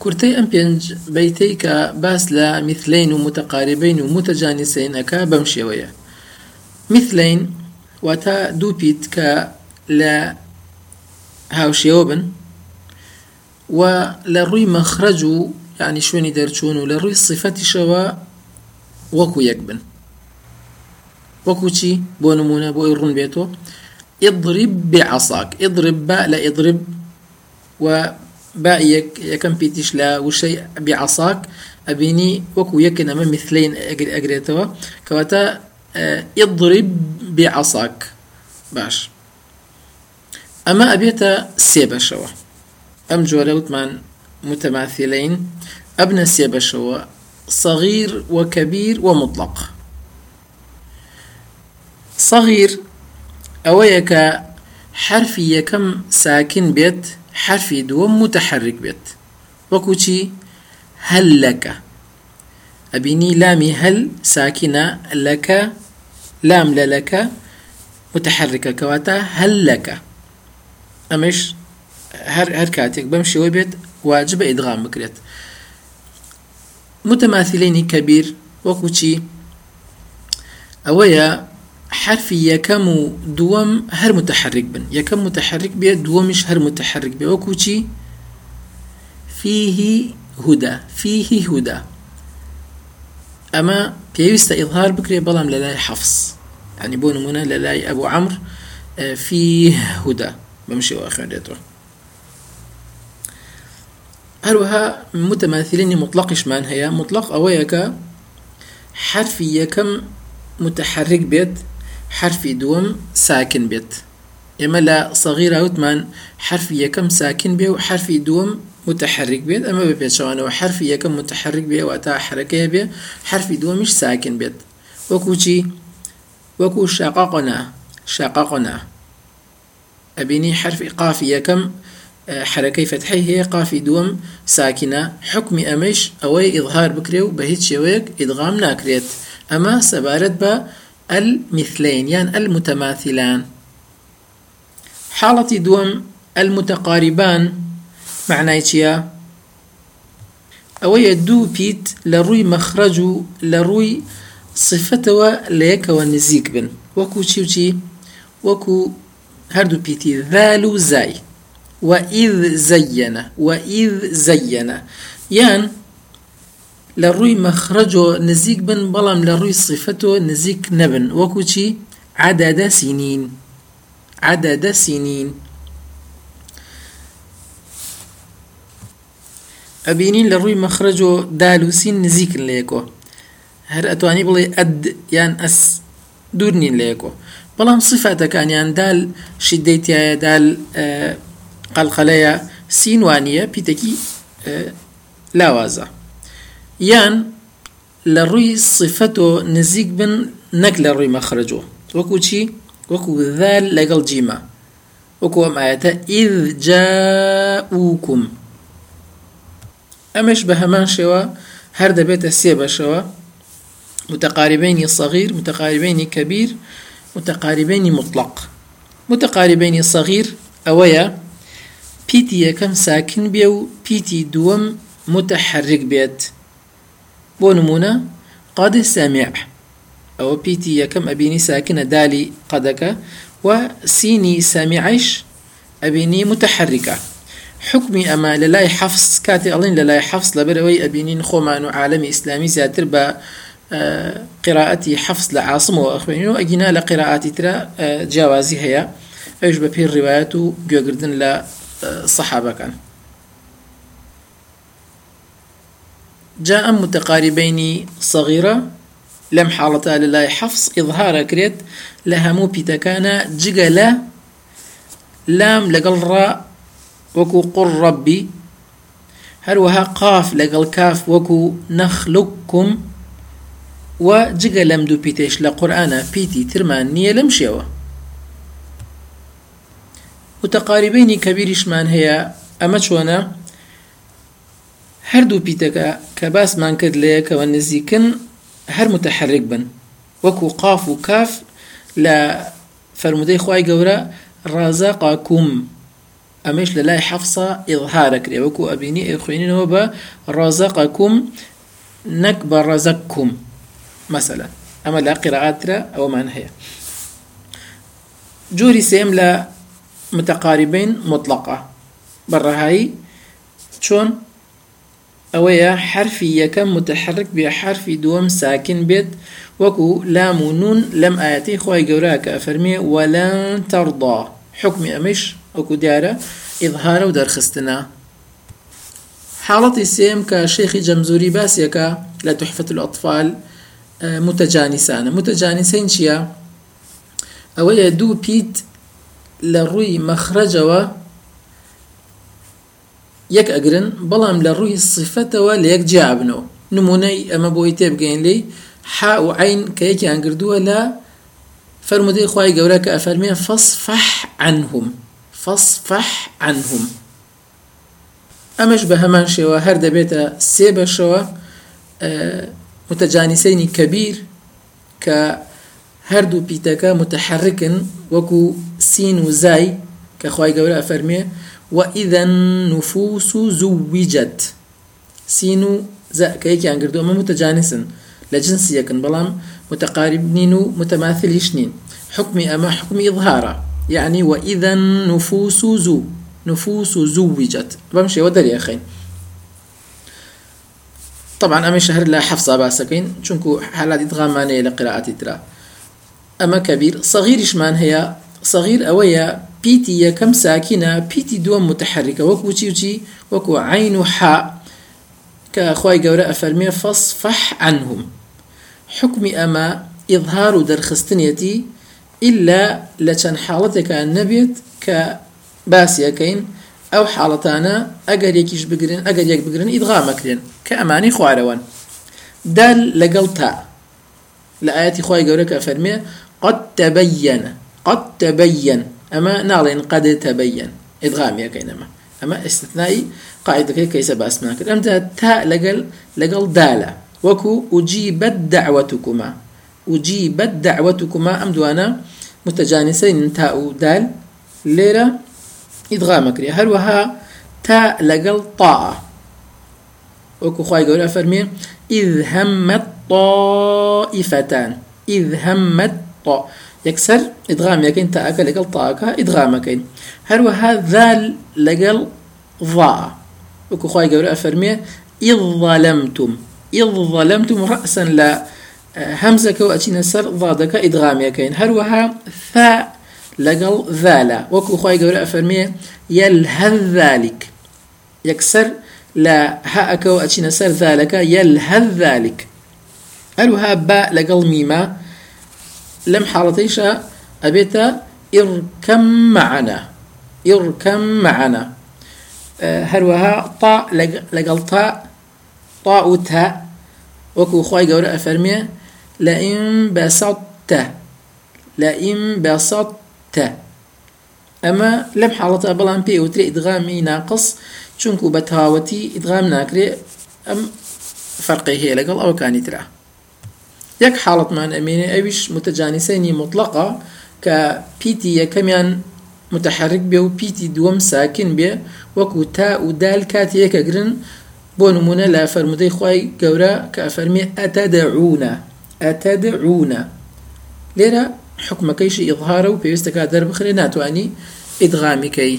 كورتي ام بينج بيتيك باس لا مثلين ومتقاربين ومتجانسين اكا بمشيوية مثلين واتا دو بيت كا لا هاوشيوبن ولروي مخرجو يعني شويني درچون ولروي صفتي شوا وكو يكبن. وكو چي بو نمونة بو يرون بيتو. اضرب بعصاك اضرب باء لا اضرب و باء يك يكم بيتش لا وشي بعصاك أبيني وكو يكن أمام مثلين أجري أجريتوا كواتا آه، اضرب بعصاك. باش. أما أبيتا سيبا شوا. أم جورا متماثلين. أبنى سيبا شوا. صغير وكبير ومطلق. صغير أويك حرفي يكم ساكن بيت؟ حرفي دوم متحرك بيت. وكوشي هل لك؟ أبيني لامي هل ساكنة لك؟ لام لك. متحركة كواتا هل لك. أمش هر هر كاتك بمشي وبيت واجب إدغام بكريت. متماثلين كبير. وكوشي حرفي يكم دوم هر متحرك بن. يكم متحرك بي دومش هر متحرك بي وكوشي فيه هدى فيه هدى. أما بيوست إظهار بكري بلام للاي حفص يعني بون منا للاي أبو عمرو آه، فيه هدى. بمشي وآخر ديتو هروها متماثلين مطلق شمان هي مطلق أويك حرفي يكم متحرك بيت حرفي دوم ساكن بيت. لا صغيرة وثمان حرفي يكم ساكن بيه وحرفي دوم متحرك بيت. أما ببيت شوانا وحرفي يكم متحرك بيه وأتا حركة بيه حرفي دوم مش ساكن بيت. وكو شي؟ وكو شققنا شققنا. أبيني حرف قافية كم آه، حركة فتحي هي قافي دوم ساكنة. حكم أمش أوي إظهار بكريو بهيت شويك إدغام ناكريت. أما سبارت با المثلين يعني المتماثلان. حالة دوم المتقاربان معناه چيا أوي دو بيت لروي مخرجو لروي صفته ليك ونزيك بن. وكو چي وكو هردو بيتي ذالو زاي. وإذ زين وإذ زين لروي مخرجو نزيك بن بلام لروي صفته نزيك نبن. وكوشي عدد سنين. عدد سنين. أبينين لروي مخرجو دالو سين نزيك ليكو هر أتواني بلي أد يان أس دورنين ليكو. بەڵام سفاتەکانیان دال شیدەیتایە دال قەلقەلەیە سینوانیە پیتەکی لاوازە ڕووی صفەت و نزیک بن نەک لە مەخرجۆ وەکو چی وەکو ذال جیمە وەکو ئەم ئاەتە ئیذ جاءوکم ئەمەش بە هەمان شێوە هەر دەبێتە سێ بەشەوە متقاربين صغير متقاربين كبير متقاربين مطلق. متقاربين صغير أويا بيتي يكم ساكن بيو بيتي دوم متحرك بيت. بونمونا قد سمع أو بيتي يكم أبيني ساكنة دالي قدك. وسيني سامعش أبيني متحركة حكمي أما للاي حفص كاتي ألين للاي حفص لبروي أبيني نخوما عالمي إسلامي زياتر با قراءتي حفص لعاصم وأخواني وأجينا لقراءاتي ترى جوازي هي أيش ببير الروايات وجوجردن لا صحابة كان. جاء متقاربين صغيرة لم حالتا لله حفص إظهار كريت لها مو بيتكانا جغلا لام لقل را وكو قر ربي هروها قاف لقل كاف وكو نخلقكم و جگە لەم دوو پیتێش لە قورآە پیتی ترمان لەم شێوە متەقاریبینی کەبیریشمان هەیە ئەمە چۆنە هەردوو پیتەکە کە باسمان کرد لەیەکەوە نزیکن هەر متحرک بن. وەکو قاف و کاف لە فرمودەی خی گەورە قاکوم ئەمەش لە لای حەفسا ئظهارەکرێ وەکو ئەبینی ئەخوێنینەوە بە نەک بە ڕەزەککم مەسەلا. ئەمە لا قراءاترە ئەوەمان هەیە. جوری سێم متقاربين مطلقة بەڕەهایی چۆن؟ ئەوەیە حرفی یەکەم متحرك بێ حرفی دووەم ساکن بێت وەکو لام و نون لەم ئاەتی خی گەورە کە ئەفەرمێ وەلەن تەڕدا حکمی ئەمەش وەکو دیارە ئیظهارە و دەرخستنە حاڵەتی سێم کە لە تحفة الأطفال متجانسانە متجانسین چییە؟ ئەوەیە دوو پیت لە ڕووی مەخرەجەوە یەک ئەگرن بەڵام لە ڕووی سیفەتەوە لە یەک جیابنەوە نمونەی ئەمە بۆی تێبگەین لی حا و عین کە یەکیان خی گەورە کە ئەفەرمێ فەصفح عنهم. فەصفح عنهم. ئەمەش بە هەمان شێوە هەر دەبێتە سێ بەشەوە متجانسینی کەبیر کە هەردوو پیتەکە متحرکن وەکو سین و زای کە خی گەورە ئەفەرمێ وإذا النفوس زوجت. سينو زا كيكيان قردو أما متجانسن لجنس يكن بلام متقاربين متماثلين حكمي أما حكمي إظهارا يعني وإذا النفوس زو. نفوس زوجت. بمشي ودر يا أخي. طبعا أما شهر لا حفظة باسكين شنكو حالات إدغام مانية لقراءة ترى. أما كبير صغير إشمان هي؟ صغير أويا بيتي يكم ساكنة بيتي دوم متحركة وكو تشي وكو عين حاء كأخوي قوراء فرمي فصفح عنهم حكم أما إظهار درخستنيتي إلا لچەند حاڵەتێکە نەبێت کە باسیەکەین ئەو حاڵەتانە ئەگەر یەکیش بگرن ئەگەر یەک بگرن ئیدغامەکرێن کە ئەمانی خوارەوەن دال لەگەڵ تا لە ئاەتی خی گەورەکە فەرمێ قد تبين قد تبين أما ناڵێن قد تبين. ئدغامیەکەین ئەمە ئەمە ئستثنایی قاعدەکەی کەیسە باسمان کرد ئەمدا تا لەگەڵ لەگەڵ دالە وەکو ئوجیبەت دعوەتکوما ئوجیبەت دعوەتکوما ئەم دوانە متجانسين تا و دال. لێرە ئیدغامەکری هەروەها تا لەگەڵ طاعة؟ وەکو خی گەورە فەرمێ إذ همت طائفتان. إذ همت طائفتان يكسر إدغام يكين تاءك لقل طاءك إدغام كين هروها ذال لقل ضاء؟ وكو خواهي قولة أفرمي إذ ظلمتم. إذ ظلمتم رأسا لا. همزة كو أتينا سر ضادك إدغام يكين. هروها ثاء لقل ذالا؟ وكو خواهي قولة أفرمي يلهذ ذلك. يكسر لا. هاءك وأتينا سر ذلك يلهذ ذلك. هروها باء لقل ميما لم حالتيشا أبيتا إركم معنا إركم معنا. أه هروها طاء لقل طاء وتاء وكو خواي قورا أفرمي لئن بسطت لئن بسطت. أما لم حالة بلان بي وتري إدغامي ناقص چونكو بتهاوتي إدغام ناكري أم فرقي هي لقل أو كانت تراه یەک حاڵەتمان ئەمێنێ ئەویش متەجانیسەنی مطلقە کە پیتی یەکەمیان متحرك بێ و پیتی دووەم ساکن بێ وەکو تا و دال کات یەکەگرن بۆ نمونە لە فەرمودەی خی گەورە کە فەرمێ ئەتەدەعونە ئەتەدەعونە لێرە حکومەکەیشی ئظهارە و پێویستەکە دەربخرێ ناتوانانی ئیدغامیکەی